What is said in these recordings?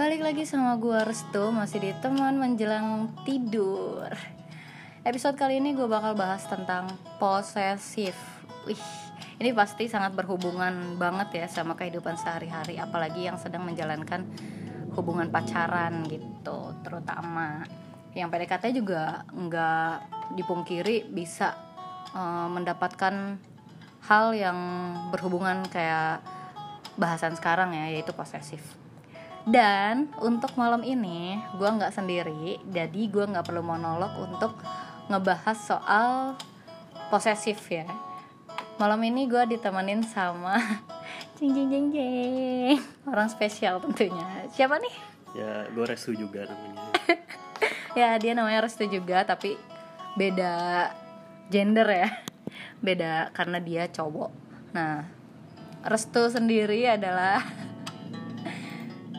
Balik lagi sama gua Restu. Masih di teman menjelang tidur. Episode kali ini gue bakal bahas tentang posesif. Wih, ini pasti sangat berhubungan banget ya sama kehidupan sehari-hari Apalagi yang sedang menjalankan hubungan pacaran gitu Terutama. Yang PDKT juga nggak dipungkiri bisa uh, mendapatkan hal yang berhubungan kayak bahasan sekarang ya yaitu posesif dan untuk malam ini gue nggak sendiri. Jadi gue nggak perlu monolog untuk ngebahas soal posesif ya. Malam ini gue ditemenin sama jeng jeng jeng jeng. Orang spesial tentunya. Siapa nih? Ya gue restu juga namanya. Ya dia namanya Restu juga tapi beda gender ya. Beda karena dia cowok. Nah Restu sendiri adalah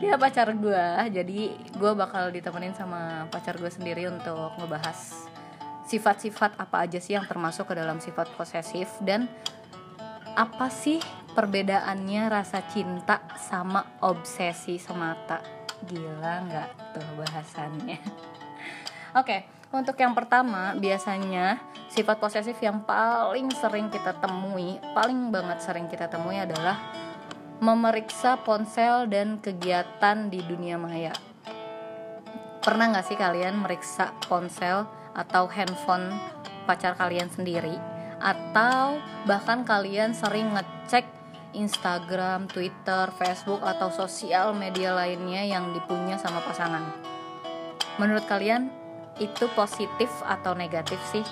dia pacar gue jadi gue bakal ditemenin sama pacar gue sendiri untuk ngebahas sifat-sifat apa aja sih yang termasuk ke dalam sifat posesif dan apa sih perbedaannya rasa cinta sama obsesi semata? Gila nggak tuh bahasannya? Oke, untuk yang pertama biasanya sifat posesif yang paling sering kita temui, paling banget sering kita temui adalah memeriksa ponsel dan kegiatan di dunia maya. Pernah nggak sih kalian meriksa ponsel atau handphone pacar kalian sendiri? Atau bahkan kalian sering ngecek Instagram, Twitter, Facebook, atau sosial media lainnya yang dipunya sama pasangan? Menurut kalian itu positif atau negatif sih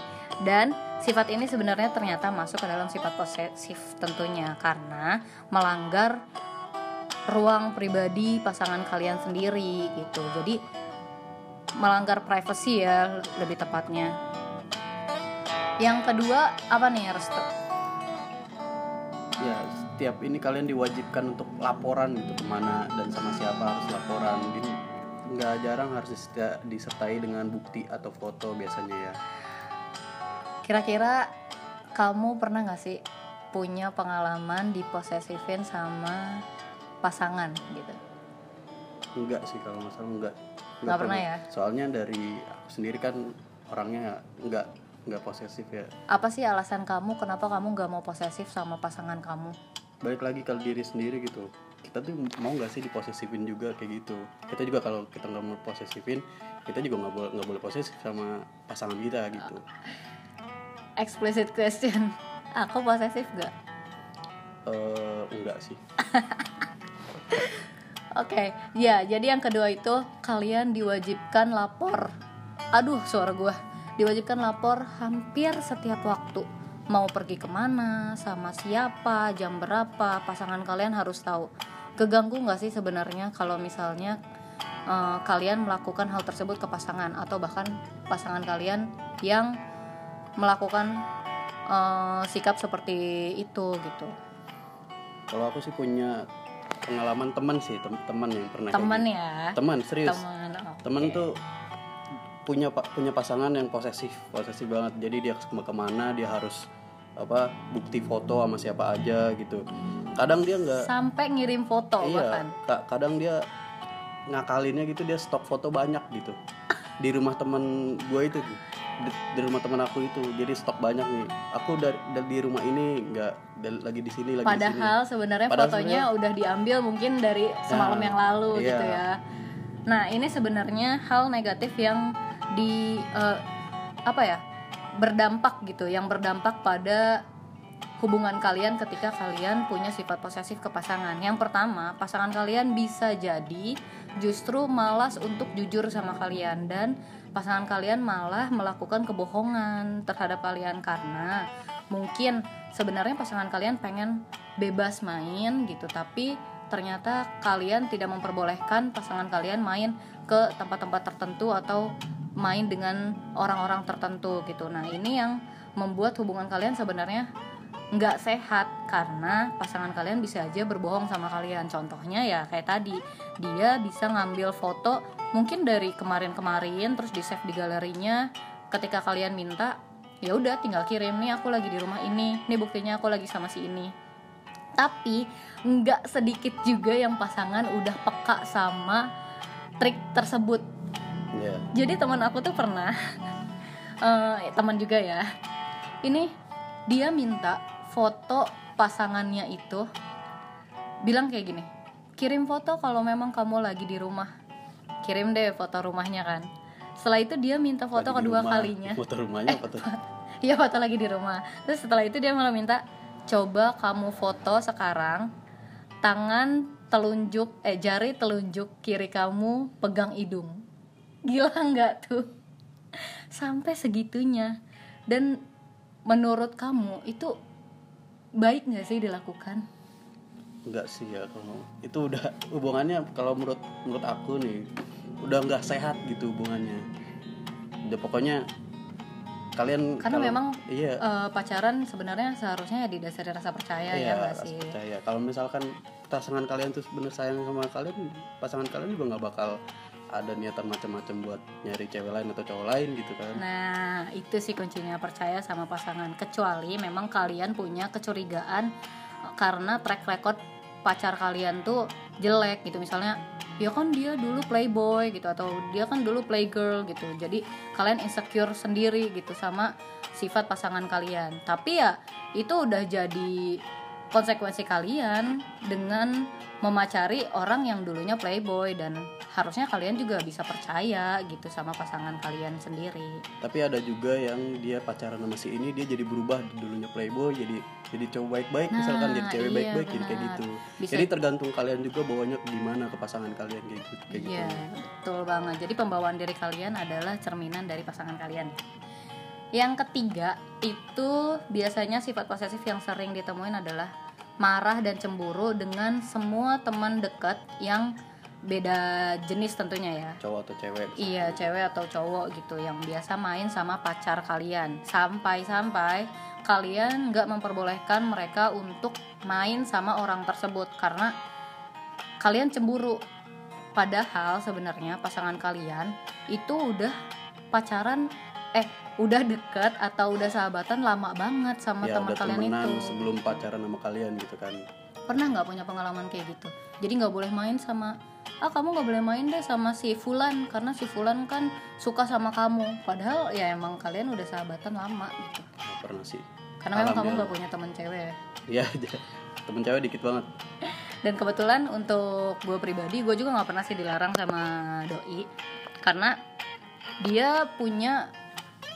dan sifat ini sebenarnya ternyata masuk ke dalam sifat posesif tentunya karena melanggar ruang pribadi pasangan kalian sendiri gitu. Jadi melanggar privacy ya lebih tepatnya. Yang kedua apa nih Restu? ya setiap ini kalian diwajibkan untuk laporan gitu ke mana dan sama siapa harus laporan. Ini nggak jarang harus disertai dengan bukti atau foto biasanya ya kira-kira kamu pernah nggak sih punya pengalaman diposesifin sama pasangan gitu? Enggak sih kalau masalah enggak. Enggak, enggak pernah, pernah. ya? Soalnya dari aku sendiri kan orangnya enggak enggak posesif ya. Apa sih alasan kamu kenapa kamu nggak mau posesif sama pasangan kamu? Balik lagi kalau diri sendiri gitu. Kita tuh mau nggak sih diposesifin juga kayak gitu. Kita juga kalau kita nggak mau posesifin kita juga nggak boleh nggak boleh posesif sama pasangan kita gitu explicit question aku posesif gak uh, enggak sih Oke, okay. ya jadi yang kedua itu kalian diwajibkan lapor. Aduh, suara gue diwajibkan lapor hampir setiap waktu mau pergi ke mana, sama siapa, jam berapa, pasangan kalian harus tahu. Keganggu nggak sih sebenarnya kalau misalnya uh, kalian melakukan hal tersebut ke pasangan atau bahkan pasangan kalian yang melakukan uh, sikap seperti itu gitu? Kalau aku sih punya pengalaman teman sih tem teman yang pernah teman gitu. ya? Teman serius. Teman okay. teman tuh punya punya pasangan yang posesif posesif banget. Jadi dia ke ke mana dia harus apa bukti foto sama siapa aja gitu. Kadang dia nggak sampai ngirim foto iya, bahkan? kadang dia ngakalinnya gitu dia stok foto banyak gitu. Di rumah temen gue itu di, di rumah teman aku itu. Jadi stok banyak nih. Aku dari, dari di rumah ini nggak lagi di sini lagi padahal sebenarnya fotonya sebenernya, udah diambil mungkin dari semalam nah, yang lalu iya. gitu ya. Nah ini sebenarnya hal negatif yang di uh, apa ya berdampak gitu yang berdampak pada hubungan kalian ketika kalian punya sifat posesif ke pasangan. Yang pertama, pasangan kalian bisa jadi justru malas untuk jujur sama kalian dan pasangan kalian malah melakukan kebohongan terhadap kalian karena mungkin sebenarnya pasangan kalian pengen bebas main gitu, tapi ternyata kalian tidak memperbolehkan pasangan kalian main ke tempat-tempat tertentu atau main dengan orang-orang tertentu gitu. Nah, ini yang membuat hubungan kalian sebenarnya nggak sehat karena pasangan kalian bisa aja berbohong sama kalian. Contohnya ya kayak tadi, dia bisa ngambil foto mungkin dari kemarin-kemarin terus di save di galerinya. Ketika kalian minta, ya udah tinggal kirim nih aku lagi di rumah ini, nih buktinya aku lagi sama si ini. Tapi nggak sedikit juga yang pasangan udah peka sama trik tersebut Iya. jadi teman aku tuh pernah eh, teman juga ya ini dia minta foto pasangannya itu bilang kayak gini kirim foto kalau memang kamu lagi di rumah. Kirim deh foto rumahnya kan. Setelah itu dia minta foto Lagi kedua rumah. kalinya. Foto rumahnya apa tuh? Iya foto lagi di rumah. Terus setelah itu dia malah minta Coba kamu foto sekarang Tangan telunjuk Eh jari telunjuk kiri kamu Pegang hidung. Gila nggak tuh? Sampai segitunya. Dan menurut kamu Itu Baik nggak sih dilakukan? Enggak sih ya kalau itu udah hubungannya kalau menurut menurut aku nih udah nggak sehat gitu hubungannya. Udah pokoknya kalian Karena kalau- memang iya eh, Pacaran sebenarnya seharusnya ya didasari rasa percaya iya ya nggak rasa sih? percaya. Kalau misalkan pasangan kalian tuh bener sayang sama kalian, pasangan kalian juga nggak bakal ada niatan macam-macam buat nyari cewek lain atau cowok lain gitu kan. Nah, itu sih kuncinya percaya sama pasangan. Kecuali memang kalian punya kecurigaan karena track record pacar kalian tuh jelek gitu. Misalnya, ya kan dia dulu playboy gitu atau dia kan dulu playgirl gitu. Jadi kalian insecure sendiri gitu sama sifat pasangan kalian. Tapi ya itu udah jadi konsekuensi kalian dengan memacari orang yang dulunya playboy dan harusnya kalian juga bisa percaya gitu sama pasangan kalian sendiri. Tapi ada juga yang dia pacaran sama si ini dia jadi berubah dulunya playboy jadi jadi cowok baik-baik Nah, misalkan jadi cewek iya, baik-baik jadi kayak gitu. Bisa- Jadi tergantung kalian juga bawanya gimana ke pasangan kalian kayak gitu kayak gitu. Iya, betul banget. Jadi pembawaan diri kalian adalah cerminan dari pasangan kalian. Yang ketiga, itu biasanya sifat posesif yang sering ditemuin adalah marah dan cemburu dengan semua teman dekat yang beda jenis tentunya ya. Cowok atau cewek. Iya, cewek atau cowok gitu yang biasa main sama pacar kalian. Sampai-sampai kalian nggak memperbolehkan mereka untuk main sama orang tersebut karena kalian cemburu. Padahal sebenarnya pasangan kalian itu udah pacaran eh udah deket atau udah sahabatan lama banget sama ya teman kalian itu. sebelum pacaran sama kalian gitu kan. Pernah nggak punya pengalaman kayak gitu? Jadi nggak boleh main sama ah kamu nggak boleh main deh sama si Fulan karena si Fulan kan suka sama kamu. Padahal ya emang kalian udah sahabatan lama gitu. Nggak pernah sih. Karena memang kamu nggak punya teman cewek. Iya, temen cewek dikit banget. Dan kebetulan untuk gue pribadi gue juga nggak pernah sih dilarang sama doi karena dia punya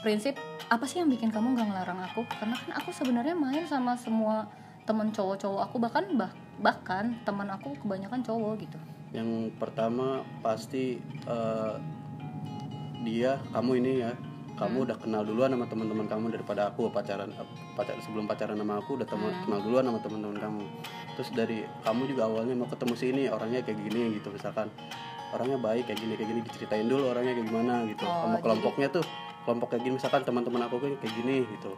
prinsip apa sih yang bikin kamu nggak ngelarang aku? Karena kan aku sebenarnya main sama semua temen cowok-cowok aku bahkan bah- bahkan teman aku kebanyakan cowok gitu. Yang pertama pasti eh, dia kamu ini ya kamu udah kenal duluan sama teman-teman kamu daripada aku pacaran pacar sebelum pacaran sama aku udah teman kenal duluan sama teman-teman kamu. Terus dari kamu juga awalnya mau ketemu si ini orangnya kayak gini gitu. Misalkan orangnya baik kayak gini kayak gini diceritain dulu orangnya kayak gimana gitu. Oh, sama kelompoknya tuh kelompok kayak gini misalkan teman-teman aku kayak gini gitu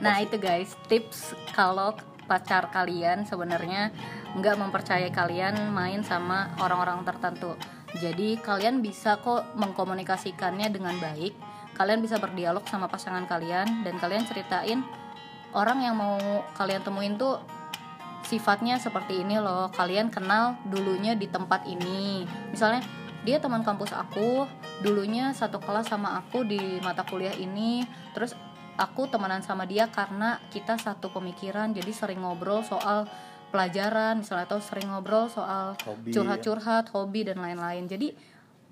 Nah itu guys tips kalau pacar kalian sebenarnya nggak mempercayai kalian main sama orang-orang tertentu. Jadi kalian bisa kok mengkomunikasikannya dengan baik. Kalian bisa berdialog sama pasangan kalian dan kalian ceritain orang yang mau kalian temuin tuh sifatnya seperti ini loh. Kalian kenal dulunya di tempat ini. Misalnya dia teman kampus aku, dulunya satu kelas sama aku di mata kuliah ini. Terus aku temenan sama dia karena kita satu pemikiran jadi sering ngobrol soal pelajaran misalnya atau sering ngobrol soal Hobi, curhat-curhat hobi dan lain-lain. Jadi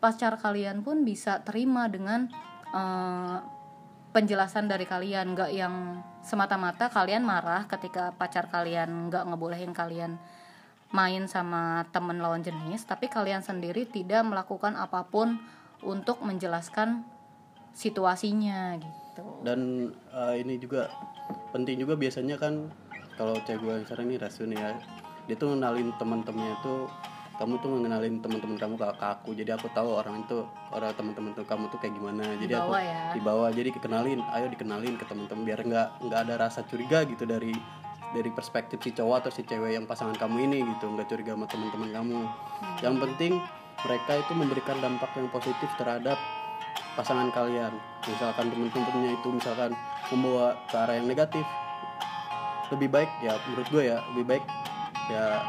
pacar kalian pun bisa terima dengan eh, penjelasan dari kalian. Nggak yang semata-mata kalian marah ketika pacar kalian nggak ngebolehin kalian main sama temen lawan jenis tapi kalian sendiri tidak melakukan apa pun untuk menjelaskan situasinya gitu. Dan eh, ini juga penting juga biasanya kan kalau cewek gue sekarang ini Rasun ya dia tuh ngenalin teman-temannya tuh kamu tuh ngenalin teman-teman kamu ke, ke aku. Jadi aku tahu orang itu orang teman-teman tuh kamu tuh kayak gimana. Jadi aku Dibawa ya. dibawa jadi dikenalin ayo dikenalin ke teman-teman biar nggak nggak ada rasa curiga gitu dari dari perspektif si cowok atau si cewek yang pasangan kamu ini gitu nggak curiga sama teman-teman kamu. Yang penting mereka itu memberikan dampak yang positif terhadap pasangan kalian. Misalkan temen-temennya itu misalkan membawa ke arah yang negatif lebih baik ya menurut gue ya lebih baik ya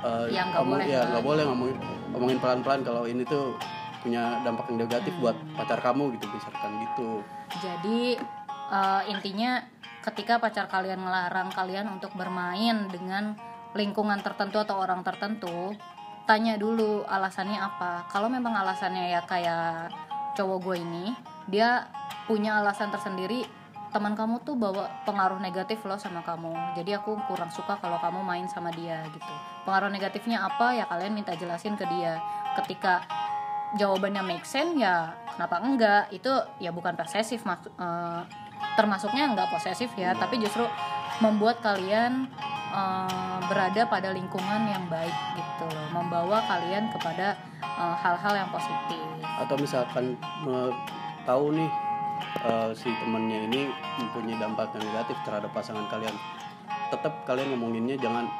eh, Yang ngomong- boleh ya nggak boleh ngomongin ngomongin pelan-pelan kalau ini tuh punya dampak yang negatif Hmm. buat pacar kamu gitu misalkan gitu. Jadi eh, intinya ketika pacar kalian ngelarang kalian untuk bermain dengan lingkungan tertentu atau orang tertentu, tanya dulu alasannya apa. Kalau memang alasannya ya kayak cowok gue ini, dia punya alasan tersendiri. Teman kamu tuh bawa pengaruh negatif loh sama kamu. Jadi aku kurang suka kalau kamu main sama dia gitu. Pengaruh negatifnya apa ya kalian minta jelasin ke dia. Ketika jawabannya make sense ya kenapa enggak itu ya bukan posesif mak- eh, termasuknya enggak posesif ya tapi justru membuat kalian eh, berada pada lingkungan yang baik gitu loh. Membawa kalian kepada eh, hal-hal yang positif. Atau misalkan eh, tahu nih eh, si temennya ini mempunyai dampak yang negatif terhadap pasangan kalian. Tetap kalian ngomonginnya jangan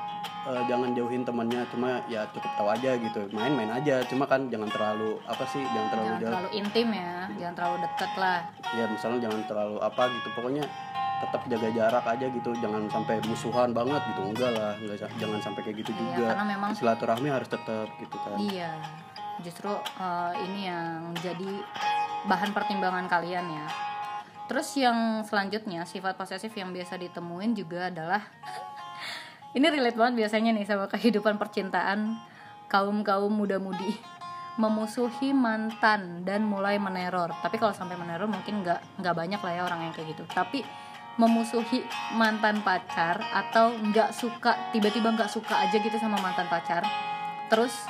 eh, jangan jauhin temannya cuma ya cukup tahu aja gitu. Main-main aja cuma kan jangan terlalu apa sih jangan terlalu jangan jauh. terlalu intim ya jangan terlalu dekat lah. Ya misalnya jangan terlalu apa gitu pokoknya tetap jaga jarak aja gitu. Jangan sampai musuhan banget gitu enggak lah. Enggak, jangan sampai kayak gitu Iya, juga. karena memang silaturahmi harus tetap gitu kan. Iya, justru eh, ini yang jadi bahan pertimbangan kalian ya. Terus yang selanjutnya sifat posesif yang biasa ditemuin juga adalah ini relate banget biasanya nih sama kehidupan percintaan kaum kaum muda-mudi memusuhi mantan dan mulai meneror. Tapi kalau sampai meneror mungkin nggak nggak banyak lah ya orang yang kayak gitu. Tapi memusuhi mantan pacar atau nggak suka tiba-tiba nggak suka aja gitu sama mantan pacar. Terus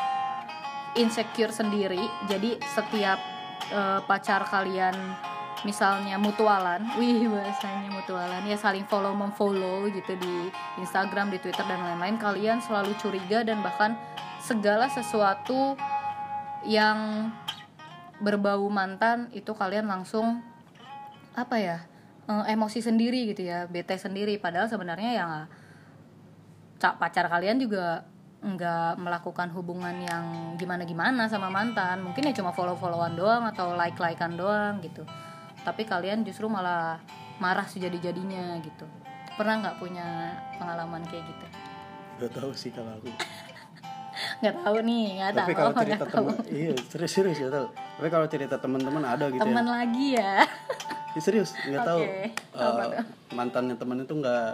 insecure sendiri jadi setiap eh, pacar kalian misalnya mutualan wih bahasanya mutualan. Ya saling follow memfollow gitu di Instagram di Twitter dan lain-lain. Kalian selalu curiga dan bahkan segala sesuatu yang berbau mantan itu kalian langsung apa ya eh, emosi sendiri gitu ya bete sendiri. Padahal sebenarnya ya pacar kalian juga nggak melakukan hubungan yang gimana-gimana sama mantan. Mungkin ya cuma follow-followan doang atau like-likean doang gitu tapi kalian justru malah marah sejadi-jadinya gitu. Pernah nggak punya pengalaman kayak gitu? Gak tahu sih kalau aku. Nggak tahu nih nggak tahu. tapi kalau nggak cerita tahu. teman iya serius serius ya tahu. Tapi kalau cerita teman-teman ada gitu teman ya lagi ya? Ya, serius nggak tahu. Eh, apa tuh? mantannya temen itu nggak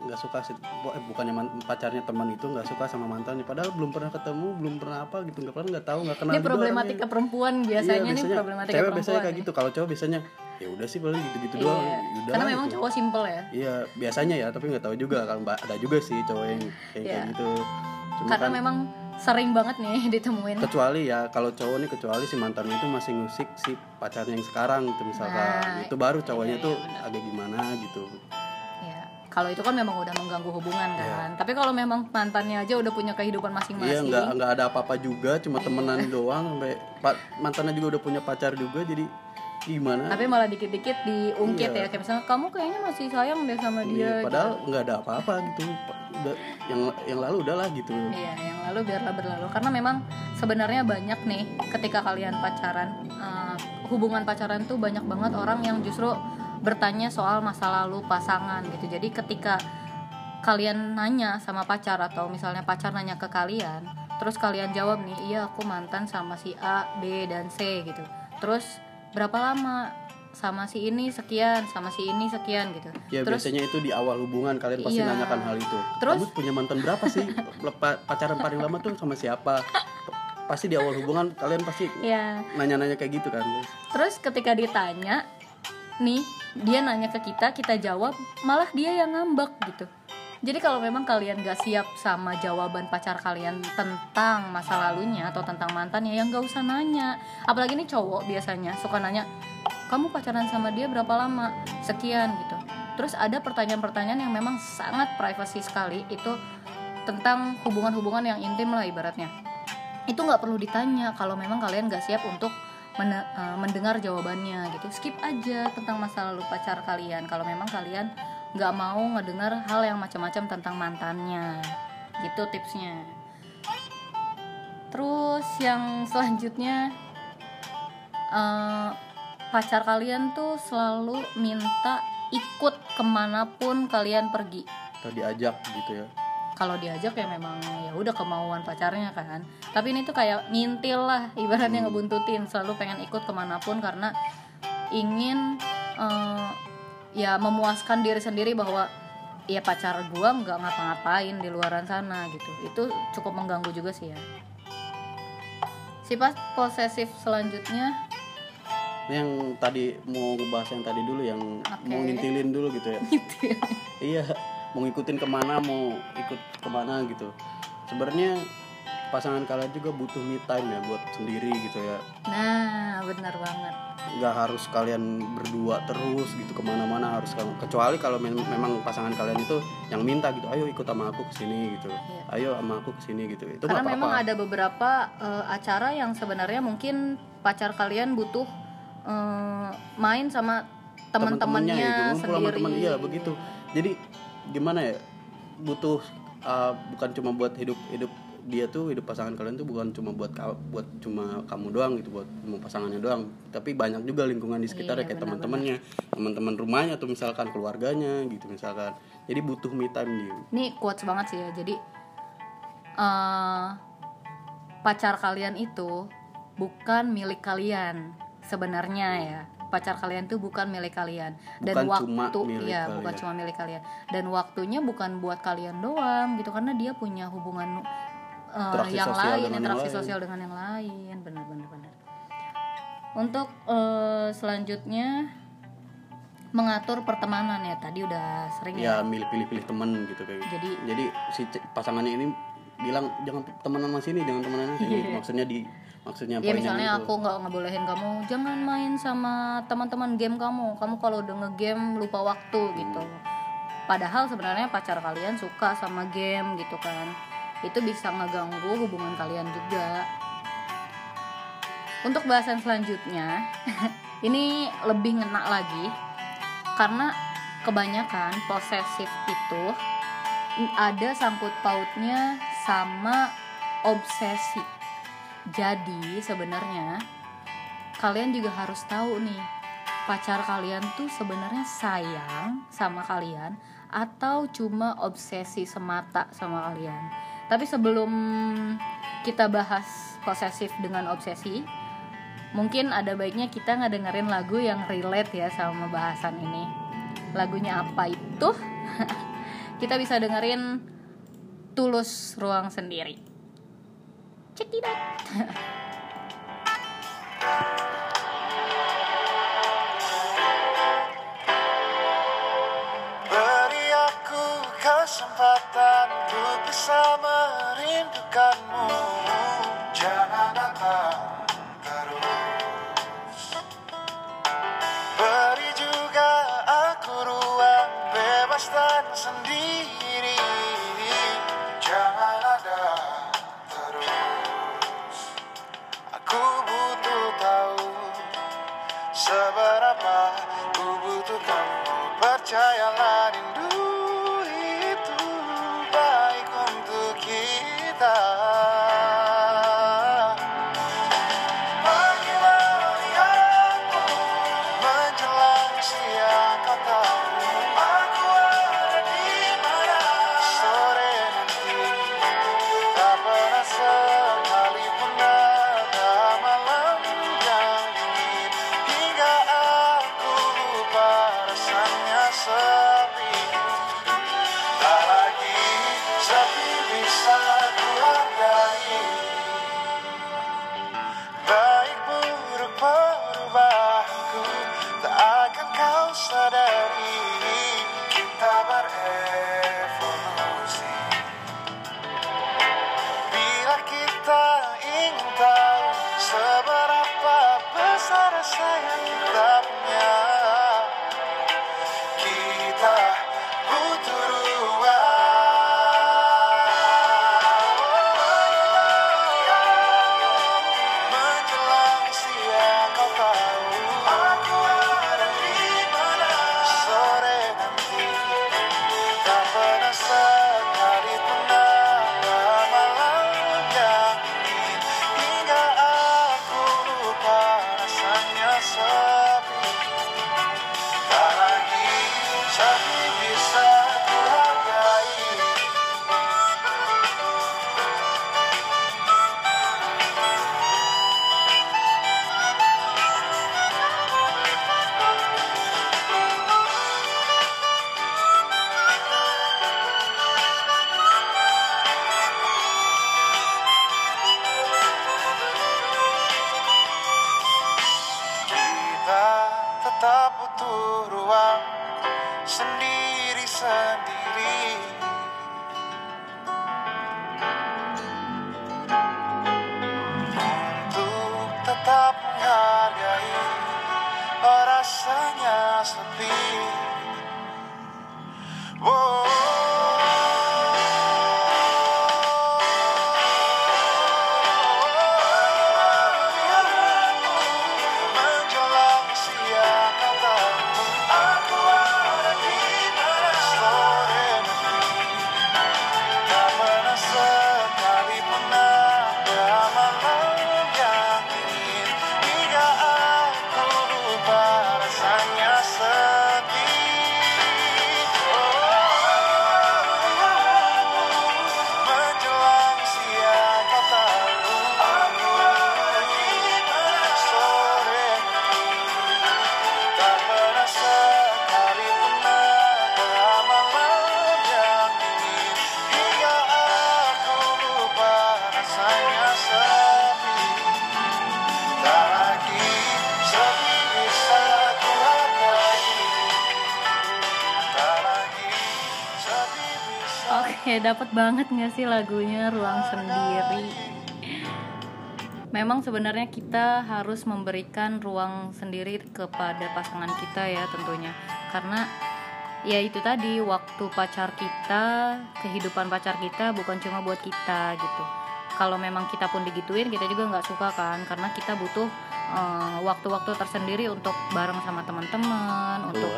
nggak suka sih. Eh, bukannya man- pacarnya teman itu nggak suka sama mantannya. Padahal belum pernah ketemu belum pernah apa gitu. Nggak pernah nggak tahu nggak kenal ini juga problematika orangnya. perempuan Iya, biasanya nih biasanya problematika cewek perempuan biasanya kayak nih. gitu. Kalau cowok biasanya ya udah sih paling gitu-gitu Iya, doang. ya udah karena memang gitu. cowok simple ya. Iya biasanya ya tapi nggak tahu juga. Kalau mbak ada juga sih cowok yang kayak, kayak Iya. gitu. Cuma karena kan memang sering banget nih ditemuin. Kecuali ya kalau cowok nih kecuali si mantannya itu masih ngusik si pacarnya yang sekarang gitu misalkan. Nah, itu baru cowoknya iya, tuh iya, agak gimana gitu. ya kalau itu kan memang udah mengganggu hubungan kan tapi kalau memang mantannya aja udah punya kehidupan Iya masing-masing nggak nggak ada apa-apa juga cuma Iya. temenan doang sampai pa- mantannya juga udah punya pacar juga jadi gimana? tapi malah dikit-dikit diungkit Iya. ya kayak misalnya kamu kayaknya masih sayang deh sama dia Iya, padahal gitu. nggak ada apa-apa gitu. Udah, yang yang lalu udahlah gitu. Iya, yang lalu biarlah berlalu. Karena memang sebenarnya banyak nih ketika kalian pacaran, eh, hubungan pacaran tuh banyak banget orang yang justru bertanya soal masa lalu pasangan gitu. Jadi ketika kalian nanya sama pacar atau misalnya pacar nanya ke kalian, terus kalian jawab nih, iya aku mantan sama si A, B dan C gitu. Terus berapa lama sama si ini sekian, sama si ini sekian gitu. Ya terus biasanya itu di awal hubungan kalian pasti Iya. nanyakan hal itu. Terus? Kamu punya mantan berapa sih? Pa- Pacaran paling lama tuh sama siapa? Pa- Pasti di awal hubungan kalian pasti ya nanya-nanya kayak gitu kan. Terus ketika ditanya, nih dia nanya ke kita, kita jawab, malah dia yang ngambek gitu. Jadi kalau memang kalian gak siap sama jawaban pacar kalian tentang masa lalunya atau tentang mantannya, yang gak usah nanya. Apalagi nih cowok biasanya suka nanya, kamu pacaran sama dia berapa lama? Sekian gitu. Terus ada pertanyaan-pertanyaan yang memang sangat privasi sekali itu tentang hubungan-hubungan yang intim lah ibaratnya itu nggak perlu ditanya kalau memang kalian nggak siap untuk mene- eh, mendengar jawabannya gitu. Skip aja tentang masa lalu pacar kalian. Kalau memang kalian nggak mau ngedengar hal yang macam-macam tentang mantannya. Gitu tipsnya. Terus yang selanjutnya eh, pacar kalian tuh selalu minta ikut ke mana pun kalian pergi. Atau diajak gitu ya. Kalau diajak ya memang ya udah kemauan pacarnya kan. Tapi ini tuh kayak ngintil lah ibaratnya ngebuntutin selalu pengen ikut ke mana pun karena ingin eh, ya memuaskan diri sendiri bahwa ya pacar gua nggak ngapa-ngapain di luaran sana gitu. Itu cukup mengganggu juga sih ya. Sifat posesif selanjutnya? Yang tadi mau ngebahas yang tadi dulu yang mau ngintilin dulu gitu ya. Iya mau ngikutin ke mana mau ikut ke mana gitu. Sebenarnya pasangan kalian juga butuh me time ya buat sendiri gitu ya. Nah benar banget. Nggak harus kalian berdua terus gitu ke mana-mana harus kamu kecuali kalau mem- memang pasangan kalian itu yang minta gitu ayo ikut sama aku ke sini gitu. Iya. ayo sama aku ke sini gitu. Itu karena nggak memang apa-apa. ada beberapa eh, acara yang sebenarnya mungkin pacar kalian butuh eh, main sama teman-temannya gitu sama sendiri iya begitu. Jadi gimana ya butuh uh, bukan cuma buat hidup hidup dia tuh hidup pasangan kalian tuh bukan cuma buat ka- buat cuma kamu doang gitu buat cuma pasangannya doang. Tapi banyak juga lingkungan di sekitar Iya, kayak teman-temannya teman-teman rumahnya atau misalkan keluarganya gitu misalkan. Jadi butuh me time dia. Ini quotes banget sih ya jadi eh, pacar kalian itu bukan milik kalian sebenarnya ya pacar kalian tuh bukan milik kalian dan Bukan cuma waktu milik ya bukan kalian. cuma milik kalian dan waktunya bukan buat kalian doang gitu karena dia punya hubungan eh, Interaksi yang sosial lain dengan yang interaksi lain. sosial dengan yang lain benar benar benar untuk eh, selanjutnya mengatur pertemanan ya tadi udah sering ya, ya milih pilih-pilih teman gitu kayak gitu. jadi jadi si pasangannya ini bilang jangan temenan sama sini jangan temenan sama sini maksudnya di maksudnya Ya misalnya gitu. aku nggak ngebolehin kamu jangan main sama teman-teman game kamu. Kamu kalau udah ngegame lupa waktu gitu. Padahal sebenarnya pacar kalian suka sama game gitu kan. Itu bisa ngeganggu hubungan kalian juga. Untuk bahasan selanjutnya, ini lebih ngena lagi karena kebanyakan posesif itu ada sangkut pautnya sama obsesi. Jadi sebenarnya kalian juga harus tahu nih pacar kalian tuh sebenarnya sayang sama kalian atau cuma obsesi semata sama kalian. Tapi sebelum kita bahas posesif dengan obsesi, mungkin ada baiknya kita ngedengerin lagu yang relate ya sama bahasan ini. Lagunya apa itu? kita bisa dengerin Tulus Ruang Sendiri. Check it out. Dapat banget nggak sih lagunya Ruang Sendiri? Memang sebenarnya kita harus memberikan ruang sendiri kepada pasangan kita ya tentunya. Karena ya itu tadi waktu pacar kita, kehidupan pacar kita bukan cuma buat kita gitu. Kalau memang kita pun digituin, kita juga nggak suka kan, karena kita butuh eh, waktu-waktu tersendiri untuk bareng sama teman-teman, untuk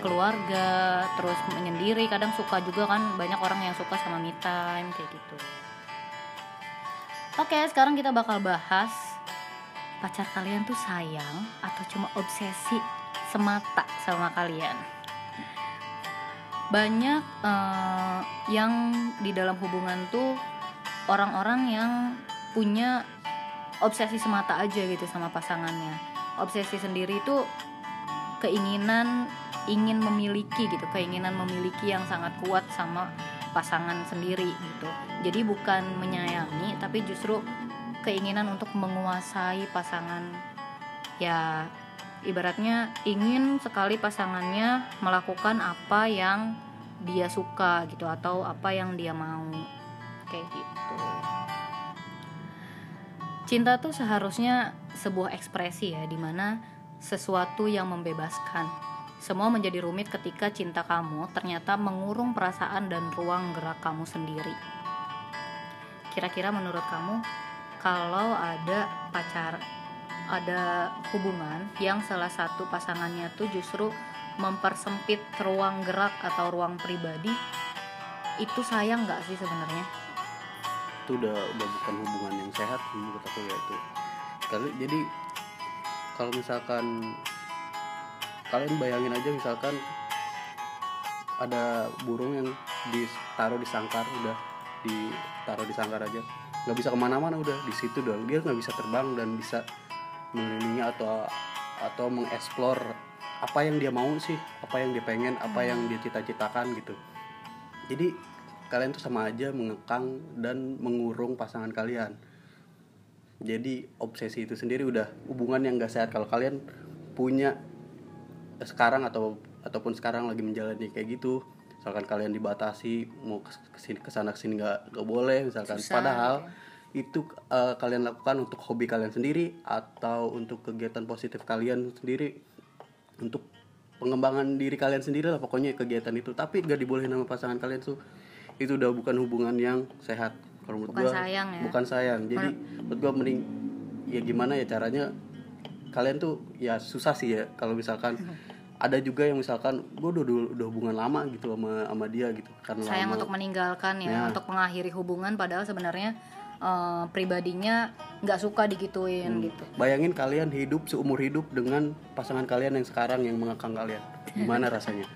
keluarga. terus menyendiri. Kadang suka juga kan banyak orang yang suka sama me time kayak gitu. Oke sekarang kita bakal bahas pacar kalian tuh sayang atau cuma obsesi semata sama kalian? Banyak eh, yang di dalam hubungan tuh orang-orang yang punya obsesi semata aja gitu sama pasangannya. Obsesi sendiri itu keinginan ingin memiliki gitu keinginan memiliki yang sangat kuat sama pasangan sendiri gitu. Jadi bukan menyayangi tapi justru keinginan untuk menguasai pasangan. Ya ibaratnya ingin sekali pasangannya melakukan apa yang dia suka gitu atau apa yang dia mau. Kayak gitu cinta tuh seharusnya sebuah ekspresi ya di mana sesuatu yang membebaskan. Semua menjadi rumit ketika cinta kamu ternyata mengurung perasaan dan ruang gerak kamu sendiri. Kira-kira menurut kamu kalau ada pacar ada hubungan yang salah satu pasangannya tuh justru mempersempit ruang gerak atau ruang pribadi itu sayang nggak sih sebenarnya itu udah udah bukan hubungan yang sehat menurut aku ya itu. Kalau jadi kalau misalkan kalian bayangin aja misalkan ada burung yang ditaruh di sangkar udah ditaruh di sangkar aja nggak bisa ke mana-mana udah di situ doang. Dia nggak bisa terbang dan bisa mengelilingi atau atau mengeksplor apa yang dia mau sih apa yang dia pengen apa yang dia cita-citakan gitu. Jadi kalian tuh sama aja mengekang dan mengurung pasangan kalian. Jadi obsesi itu sendiri udah hubungan yang gak sehat. Kalau kalian punya sekarang atau ataupun sekarang lagi menjalani kayak gitu misalkan kalian dibatasi mau ke sini ke sana ke sini nggak nggak boleh misalkan. Susah, padahal itu eh, kalian lakukan untuk hobi kalian sendiri atau untuk kegiatan positif kalian sendiri. Untuk pengembangan diri kalian sendiri lah pokoknya kegiatan itu. Tapi gak dibolehin sama pasangan kalian tuh itu udah bukan hubungan yang sehat. Kalau menurut Bukan gua sayang ya? bukan sayang. Jadi menurut gua mending ya gimana ya caranya kalian tuh ya susah sih ya kalau misalkan ada juga yang misalkan gue udah, udah udah hubungan lama gitu sama sama dia gitu karena sayang lama. untuk meninggalkan ya, Ya. untuk mengakhiri hubungan padahal sebenarnya eh, pribadinya nggak suka digituin gitu. Bayangin kalian hidup seumur hidup dengan pasangan kalian yang sekarang yang mengekang kalian. Gimana rasanya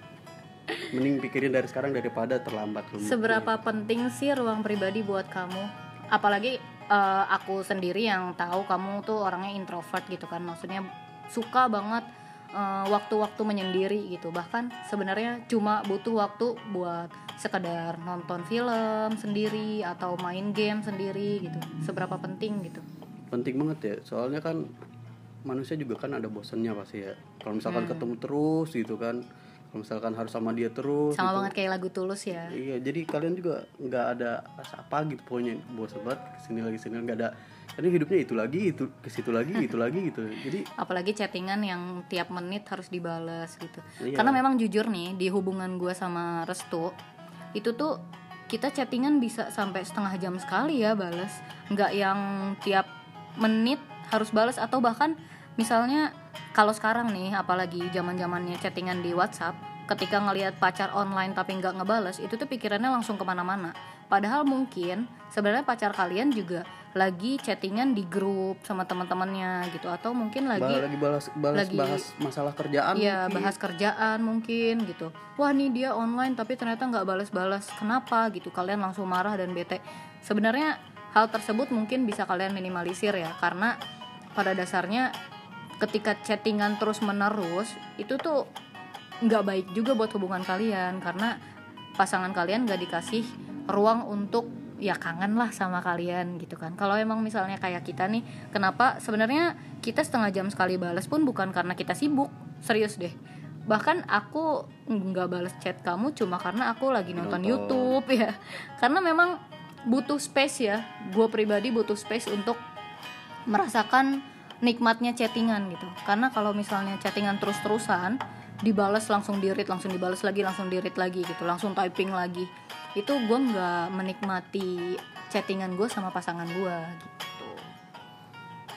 mending pikirin dari sekarang daripada terlambat lu. seberapa penting sih ruang pribadi buat kamu? Apalagi eh, aku sendiri yang tahu kamu tuh orangnya introvert gitu kan. Maksudnya suka banget eh, waktu-waktu menyendiri gitu. Bahkan sebenarnya cuma butuh waktu buat sekedar nonton film sendiri atau main game sendiri gitu. Seberapa penting gitu? Penting banget ya. Soalnya kan manusia juga kan ada bosannya pasti ya. Kalau misalkan ketemu terus gitu kan kalau misalkan harus sama dia terus sama gitu. banget kayak lagu tulus ya. Iya jadi kalian juga nggak ada rasa apa gitu pokoknya bosan banget ke sini lagi sini nggak ada. Ini hidupnya itu lagi itu ke situ lagi itu lagi gitu. Jadi apalagi chattingan yang tiap menit harus dibales gitu. Iya. karena memang jujur nih di hubungan gue sama Restu itu tuh kita chattingan bisa sampai setengah jam sekali ya bales. Nggak yang tiap menit harus bales atau bahkan misalnya kalau sekarang nih apalagi zaman zamannya chattingan di WhatsApp ketika ngelihat pacar online tapi nggak ngebales itu tuh pikirannya langsung ke mana-mana. Padahal mungkin sebenarnya pacar kalian juga lagi chattingan di grup sama teman-temannya gitu atau mungkin lagi lagi, lagi balas balas lagi- bahas masalah kerjaan Iya mungkin. bahas kerjaan mungkin gitu. Wah nih dia online tapi ternyata nggak balas-balas. Kenapa gitu? Kalian langsung marah dan bete. Sebenarnya hal tersebut mungkin bisa kalian minimalisir ya Karena pada dasarnya ketika chattingan terus menerus Itu tuh nggak baik juga buat hubungan kalian. Karena pasangan kalian nggak dikasih ruang untuk ya kangen lah sama kalian gitu kan. Kalau emang misalnya kayak kita nih kenapa sebenarnya kita setengah jam sekali balas pun bukan karena kita sibuk. Serius deh. Bahkan aku nggak balas chat kamu cuma karena aku lagi nonton, Nonton. YouTube ya. Karena memang butuh space ya. Gue pribadi butuh space untuk merasakan nikmatnya chattingan gitu. Karena kalau misalnya chattingan terus-terusan dibalas langsung di read langsung dibalas lagi langsung di read lagi gitu langsung typing lagi itu gue nggak menikmati chattingan gue sama pasangan gue gitu.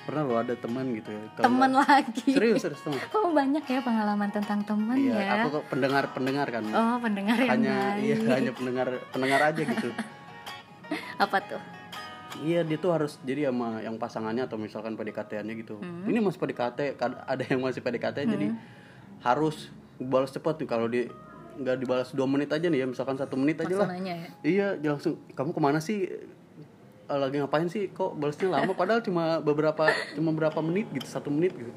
Pernah lo ada teman gitu ya nggak- lagi. Serius serius teman. Kamu banyak ya pengalaman tentang temen iya ya. aku kok pendengar pendengar kan. Oh pendengar yang hanya iya baik hanya pendengar pendengar aja gitu. Apa tuh Iya dia tuh harus jadi sama yang pasangannya atau misalkan PDKT-annya gitu. Hmm. Ini masih PDKT, ada yang masih PDKT jadi harus balas cepat tuh kalau di nggak dibalas dua menit aja nih ya misalkan satu menit aja lah. Ya Iya dia langsung kamu ke mana sih? Eh, Lagi ngapain sih? Kok balasnya lama? Padahal cuma beberapa cuma berapa menit gitu satu menit gitu.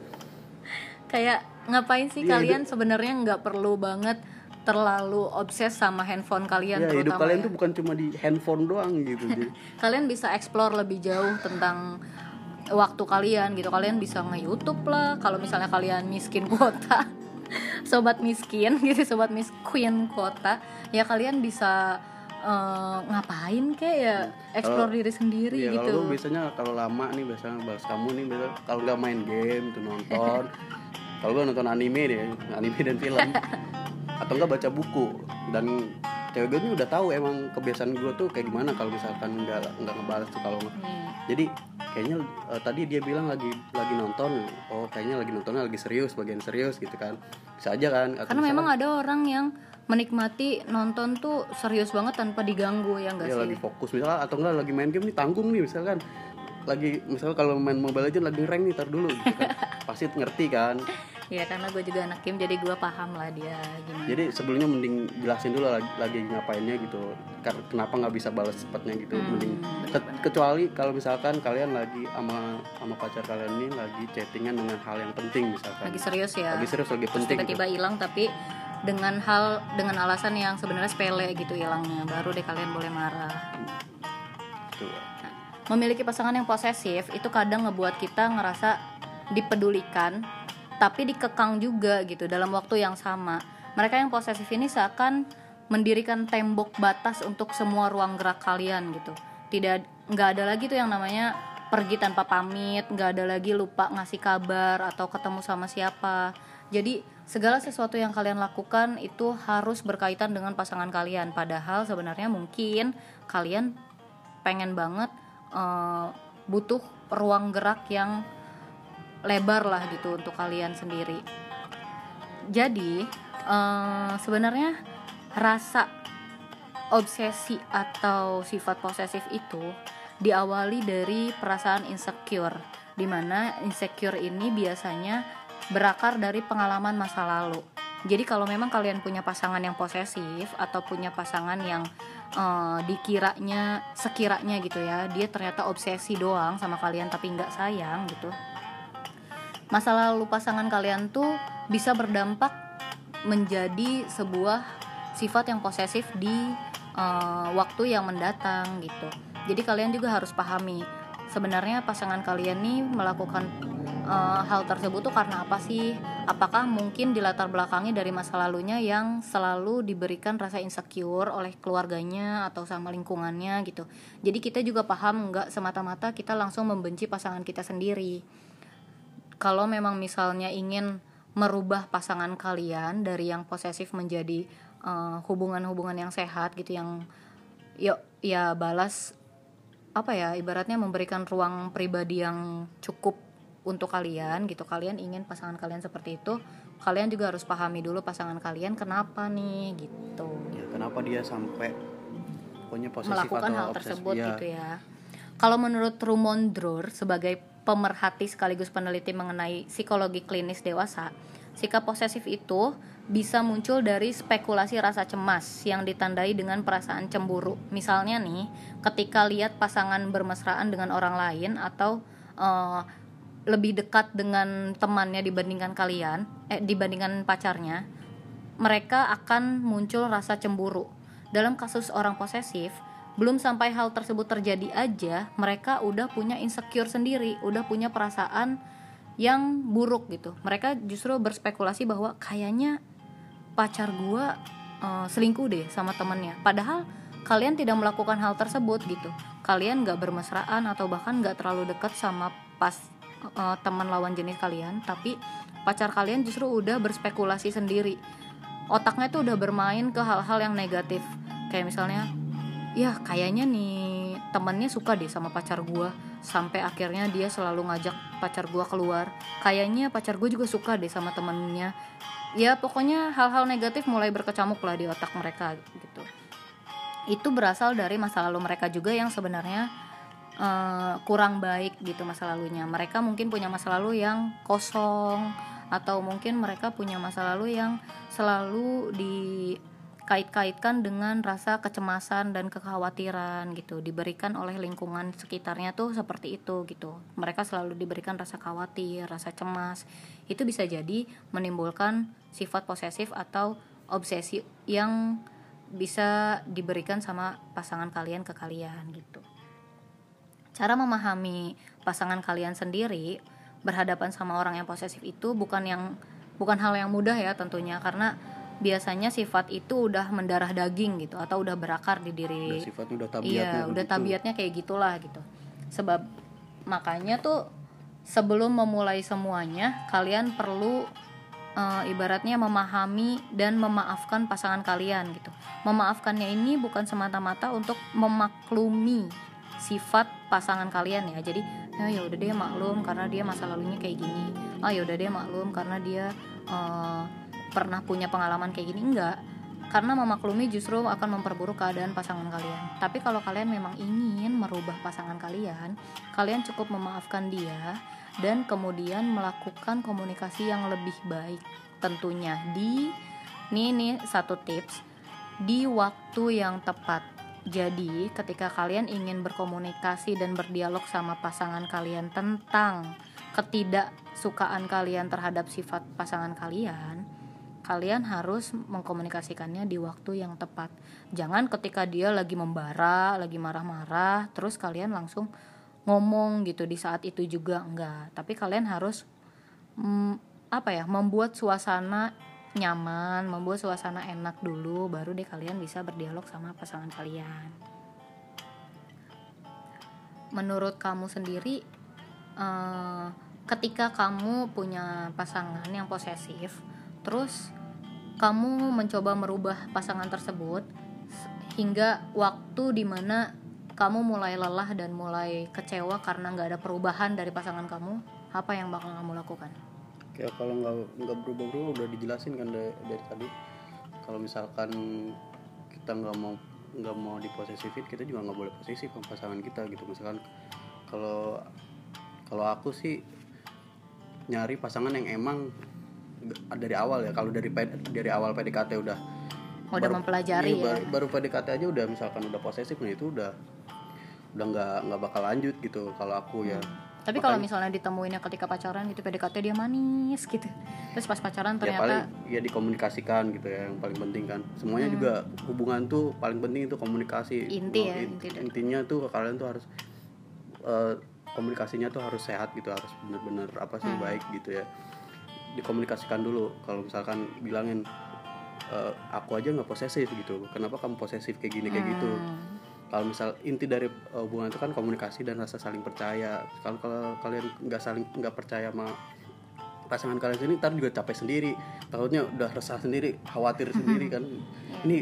kayak ngapain sih Iya, kalian sebenarnya nggak perlu banget terlalu obses sama handphone kalian Ya hidup kalian ya. tuh bukan cuma di handphone doang gitu. Kalian bisa explore lebih jauh tentang waktu kalian gitu. Kalian bisa nge-youtube lah kalau misalnya kalian miskin kuota. Sobat miskin gitu sobat miskin kuota. Ya kalian bisa eh, ngapain kayak ya? Explore diri sendiri Iya gitu. kalau biasanya kalau lama nih biasanya balas kamu nih biasa kalau nggak main game tuh nonton. Kalau gue nonton anime deh anime dan film atau enggak baca buku. Dan cewek gue ini udah tahu emang kebiasaan gue tuh kayak gimana kalau misalkan nggak nggak ngebalas tuh kalau Nih, jadi kayaknya eh, tadi dia bilang lagi lagi nonton. Oh kayaknya lagi nontonnya lagi serius bagian serius gitu kan. Bisa aja kan Atau karena misalkan- memang ada orang yang menikmati nonton tuh serius banget tanpa diganggu ya enggak Iya sih? lagi fokus. Misalkan atau enggak lagi main game nih tanggung nih misalkan. Lagi misalnya kalau main mobile legend lagi rank nih tar dulu gitu kan. pasti ngerti kan ya karena gue juga anak game jadi gue paham lah dia gimana. Jadi sebelumnya mending jelasin dulu lagi, lagi ngapainnya gitu kenapa nggak bisa balas cepatnya gitu Hmm, mending. Ke- kecuali kalau misalkan kalian lagi sama sama pacar kalian ini lagi chattingan dengan hal yang penting misalkan. Lagi serius ya. Lagi serius lagi terus penting tiba-tiba hilang tapi dengan hal dengan alasan yang sebenarnya sepele gitu hilangnya baru deh kalian boleh marah. Gitu. memiliki pasangan yang posesif itu kadang ngebuat kita ngerasa dipedulikan tapi dikekang juga gitu dalam waktu yang sama. Mereka yang posesif ini seakan mendirikan tembok batas untuk semua ruang gerak kalian gitu. Tidak nggak ada lagi tuh yang namanya pergi tanpa pamit nggak ada lagi lupa ngasih kabar atau ketemu sama siapa. Jadi segala sesuatu yang kalian lakukan itu harus berkaitan dengan pasangan kalian. Padahal sebenarnya mungkin kalian pengen banget eh, butuh ruang gerak yang lebar lah gitu untuk kalian sendiri. Jadi eh, sebenarnya rasa obsesi atau sifat posesif itu diawali dari perasaan insecure, di mana insecure ini biasanya berakar dari pengalaman masa lalu. Jadi kalau memang kalian punya pasangan yang posesif atau punya pasangan yang eh, dikiranya sekiranya gitu ya, dia ternyata obsesi doang sama kalian tapi nggak sayang gitu. Masa lalu pasangan kalian tuh bisa berdampak menjadi sebuah sifat yang posesif di eh, waktu yang mendatang gitu. Jadi kalian juga harus pahami sebenarnya pasangan kalian nih melakukan eh, hal tersebut tuh karena apa sih? apakah mungkin dilatar belakangi dari masa lalunya yang selalu diberikan rasa insecure oleh keluarganya atau sama lingkungannya gitu jadi kita juga paham nggak semata-mata kita langsung membenci pasangan kita sendiri kalau memang misalnya ingin merubah pasangan kalian dari yang posesif menjadi eh, hubungan-hubungan yang sehat gitu yang yuk ya balas apa ya ibaratnya memberikan ruang pribadi yang cukup untuk kalian gitu. Kalian ingin pasangan kalian seperti itu kalian juga harus pahami dulu pasangan kalian kenapa nih gitu. Ya kenapa dia sampai pokoknya posesif melakukan atau hal obses- tersebut ya, gitu ya. Kalau menurut Rumon Dror sebagai pemerhati sekaligus peneliti mengenai psikologi klinis dewasa, sikap posesif itu bisa muncul dari spekulasi rasa cemas yang ditandai dengan perasaan cemburu. Misalnya nih, ketika lihat pasangan bermesraan dengan orang lain atau eh, lebih dekat dengan temannya dibandingkan kalian, eh dibandingkan pacarnya, mereka akan muncul rasa cemburu. Dalam kasus orang posesif, belum sampai hal tersebut terjadi aja, mereka udah punya insecure sendiri, udah punya perasaan yang buruk gitu. Mereka justru berspekulasi bahwa kayaknya pacar gua eh, selingkuh deh sama temennya. Padahal kalian tidak melakukan hal tersebut gitu. Kalian nggak bermesraan atau bahkan nggak terlalu dekat sama pas eh, teman lawan jenis kalian, tapi pacar kalian justru udah berspekulasi sendiri. Otaknya tuh udah bermain ke hal-hal yang negatif. Kayak misalnya, ya kayaknya nih temennya suka deh sama pacar gua sampai akhirnya dia selalu ngajak pacar gua keluar. Kayaknya pacar gue juga suka deh sama temennya. Ya pokoknya hal-hal negatif mulai berkecamuk lah di otak mereka gitu. Itu berasal dari masa lalu mereka juga yang sebenarnya eh, kurang baik gitu masa lalunya. Mereka mungkin punya masa lalu yang kosong atau mungkin mereka punya masa lalu yang selalu dikait-kaitkan dengan rasa kecemasan dan kekhawatiran gitu. Diberikan oleh lingkungan sekitarnya tuh seperti itu gitu. Mereka selalu diberikan rasa khawatir rasa cemas. Itu bisa jadi menimbulkan sifat posesif atau obsesi yang bisa diberikan sama pasangan kalian ke kalian gitu. Cara memahami pasangan kalian sendiri berhadapan sama orang yang posesif itu bukan yang bukan hal yang mudah ya tentunya. Karena biasanya sifat itu udah mendarah daging gitu atau udah berakar di diri. Udah sifatnya udah tabiatnya iya udah begitu. tabiatnya kayak gitulah gitu. Sebab makanya tuh sebelum memulai semuanya kalian perlu eh, ibaratnya memahami dan memaafkan pasangan kalian gitu. Memaafkannya ini bukan semata-mata untuk memaklumi sifat pasangan kalian ya. Jadi ya ya udah deh maklum karena dia masa lalunya kayak gini. Ah ya udah deh maklum karena dia eh, pernah punya pengalaman kayak gini enggak karena memaklumi justru akan memperburuk keadaan pasangan kalian. Tapi kalau kalian memang ingin merubah pasangan kalian, kalian cukup memaafkan dia dan kemudian melakukan komunikasi yang lebih baik. Tentunya di nih nih satu tips di waktu yang tepat. Jadi, ketika kalian ingin berkomunikasi dan berdialog sama pasangan kalian tentang ketidaksukaan kalian terhadap sifat pasangan kalian, kalian harus mengkomunikasikannya di waktu yang tepat. Jangan ketika dia lagi membara, lagi marah-marah, terus kalian langsung ngomong gitu di saat itu juga enggak. Tapi kalian harus mm, apa ya, membuat suasana nyaman, membuat suasana enak dulu baru deh kalian bisa berdialog sama pasangan kalian. Menurut kamu sendiri eh, ketika kamu punya pasangan yang posesif, terus kamu mencoba merubah pasangan tersebut hingga waktu di mana kamu mulai lelah dan mulai kecewa karena nggak ada perubahan dari pasangan kamu apa yang bakal kamu lakukan? Kayak kalau nggak nggak berubah-berubah udah dijelasin kan dari, dari tadi. Kalau misalkan kita nggak mau nggak mau diposesifin kita juga nggak boleh posesif sama pasangan kita gitu. Misalkan kalau kalau aku sih nyari pasangan yang emang dari awal ya kalau dari dari awal PDKT udah udah mempelajari iya, ya. baru, baru PDKT aja udah misalkan udah posesif nah itu udah udah nggak nggak bakal lanjut gitu kalau aku ya. Tapi kalau misalnya ditemuinnya ketika pacaran gitu PDKT dia manis gitu. Terus pas pacaran ya paling ternyata ya dikomunikasikan gitu ya yang paling penting kan. Semuanya juga hubungan tuh paling penting itu komunikasi. Inti Mau ya, in- inti dari- intinya tuh kalian tuh harus eh, komunikasinya tuh harus sehat gitu harus bener-bener apa sih baik gitu ya dikomunikasikan dulu. Kalau misalkan bilangin "Eh, aku aja nggak posesif gitu. Kenapa kamu posesif kayak gini kayak gitu? Hmm. kalau misal inti dari eh, hubungan itu kan komunikasi dan rasa saling percaya. Kalau kalau kalian nggak saling nggak percaya sama pasangan kalian sendiri ntar juga capek sendiri. Takutnya udah resah sendiri khawatir sendiri kan. Ini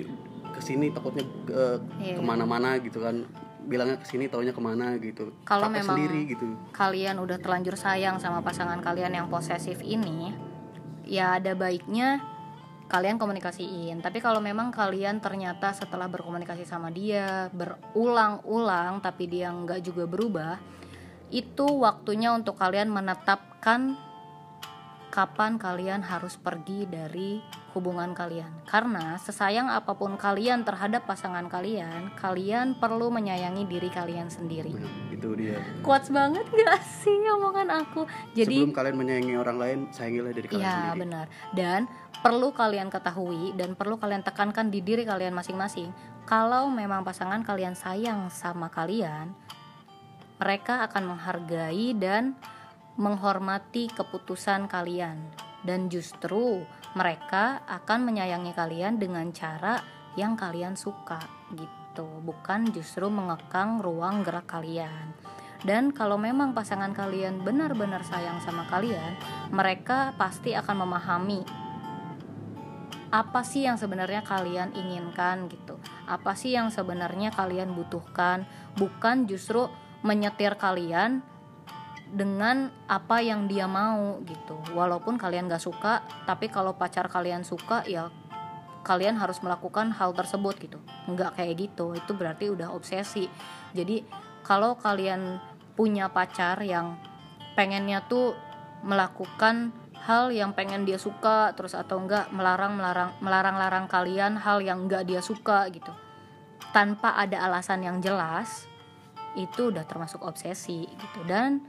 ke sini takutnya eh, Iya. ke mana-mana gitu kan bilangnya ke sini taunya ke mana gitu Kalau memang- sendiri gitu kalian udah terlanjur sayang sama pasangan kalian yang posesif ini, ya ada baiknya kalian komunikasiin. Tapi kalau memang kalian ternyata setelah berkomunikasi sama dia berulang-ulang tapi dia nggak juga berubah, itu waktunya untuk kalian menetapkan kapan kalian harus pergi dari hubungan kalian. Karena sesayang apa pun kalian terhadap pasangan kalian, kalian perlu menyayangi diri kalian sendiri. Itu dia Quotes banget gak sih omongan aku? Jadi sebelum kalian menyayangi orang lain sayangilah diri kalian ya sendiri benar. Dan perlu kalian ketahui dan perlu kalian tekankan di diri kalian masing-masing. Kalau memang pasangan kalian sayang sama kalian, mereka akan menghargai dan menghormati keputusan kalian. Dan justru mereka akan menyayangi kalian dengan cara yang kalian suka gitu. Bukan justru mengekang ruang gerak kalian. Dan kalau memang pasangan kalian benar-benar sayang sama kalian mereka pasti akan memahami apa sih yang sebenarnya kalian inginkan gitu. Apa sih yang sebenarnya kalian butuhkan? Bukan justru menyetir kalian dengan apa yang dia mau gitu. Walaupun kalian gak suka tapi kalau pacar kalian suka ya kalian harus melakukan hal tersebut gitu. Nggak kayak gitu itu berarti udah obsesi. Jadi kalau kalian punya pacar yang pengennya tuh melakukan hal yang pengen dia suka terus atau enggak melarang melarang melarang larang kalian hal yang enggak dia suka gitu. Tanpa ada alasan yang jelas itu udah termasuk obsesi gitu. Dan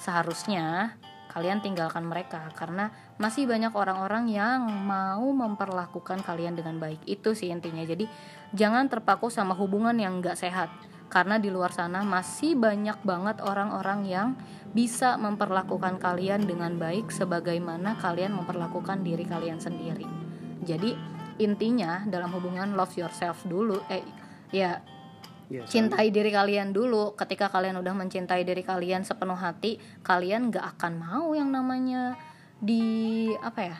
seharusnya kalian tinggalkan mereka karena masih banyak orang-orang yang mau memperlakukan kalian dengan baik. Itu sih intinya. Jadi jangan terpaku sama hubungan yang nggak sehat. Karena di luar sana masih banyak banget orang-orang yang bisa memperlakukan kalian dengan baik sebagaimana kalian memperlakukan diri kalian sendiri. Jadi intinya dalam hubungan love yourself dulu. Eh ya Ya, cintai diri kalian dulu. Ketika kalian udah mencintai diri kalian sepenuh hati kalian gak akan mau yang namanya di apa ya?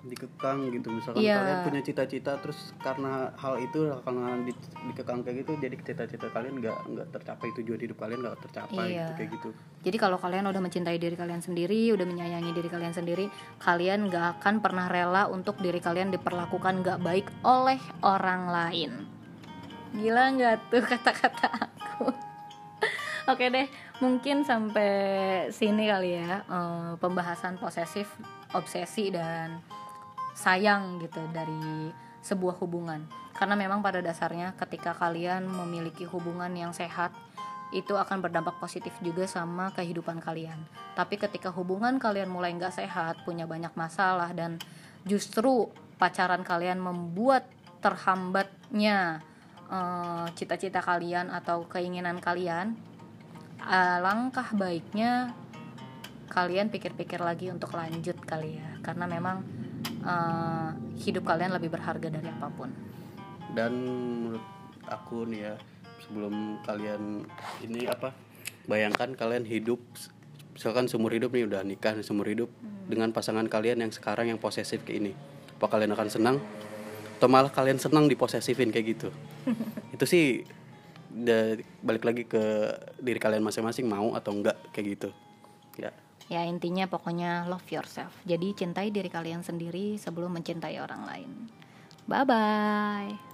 Dikekang gitu. Misalkan Iya. kalian punya cita-cita terus karena hal itu karena di, dikekang kayak gitu jadi cita-cita kalian nggak nggak tercapai tujuan hidup kalian nggak tercapai Iya. gitu, kayak gitu. Jadi kalau kalian udah mencintai diri kalian sendiri udah menyayangi diri kalian sendiri kalian gak akan pernah rela untuk diri kalian diperlakukan gak baik oleh orang lain gila nggak tuh kata-kata aku? Oke deh mungkin sampai sini kali ya eh, pembahasan posesif obsesi dan sayang gitu dari sebuah hubungan. Karena memang pada dasarnya ketika kalian memiliki hubungan yang sehat itu akan berdampak positif juga sama kehidupan kalian. Tapi ketika hubungan kalian mulai nggak sehat punya banyak masalah dan justru pacaran kalian membuat terhambatnya eh, cita-cita kalian atau keinginan kalian alangkah baiknya kalian pikir-pikir lagi untuk lanjut kali ya. Karena memang eh, hidup kalian lebih berharga dari apa pun. Dan menurut aku nih ya sebelum kalian ini apa bayangkan kalian hidup misalkan seumur hidup nih udah nikah seumur hidup dengan pasangan kalian yang sekarang yang posesif kayak ini. Apa kalian akan senang? Atau malah kalian senang diposesifin kayak gitu itu sih da- balik lagi ke diri kalian masing-masing mau atau enggak kayak gitu. Ya. Ya intinya pokoknya love yourself. Jadi cintai diri kalian sendiri sebelum mencintai orang lain. Bye bye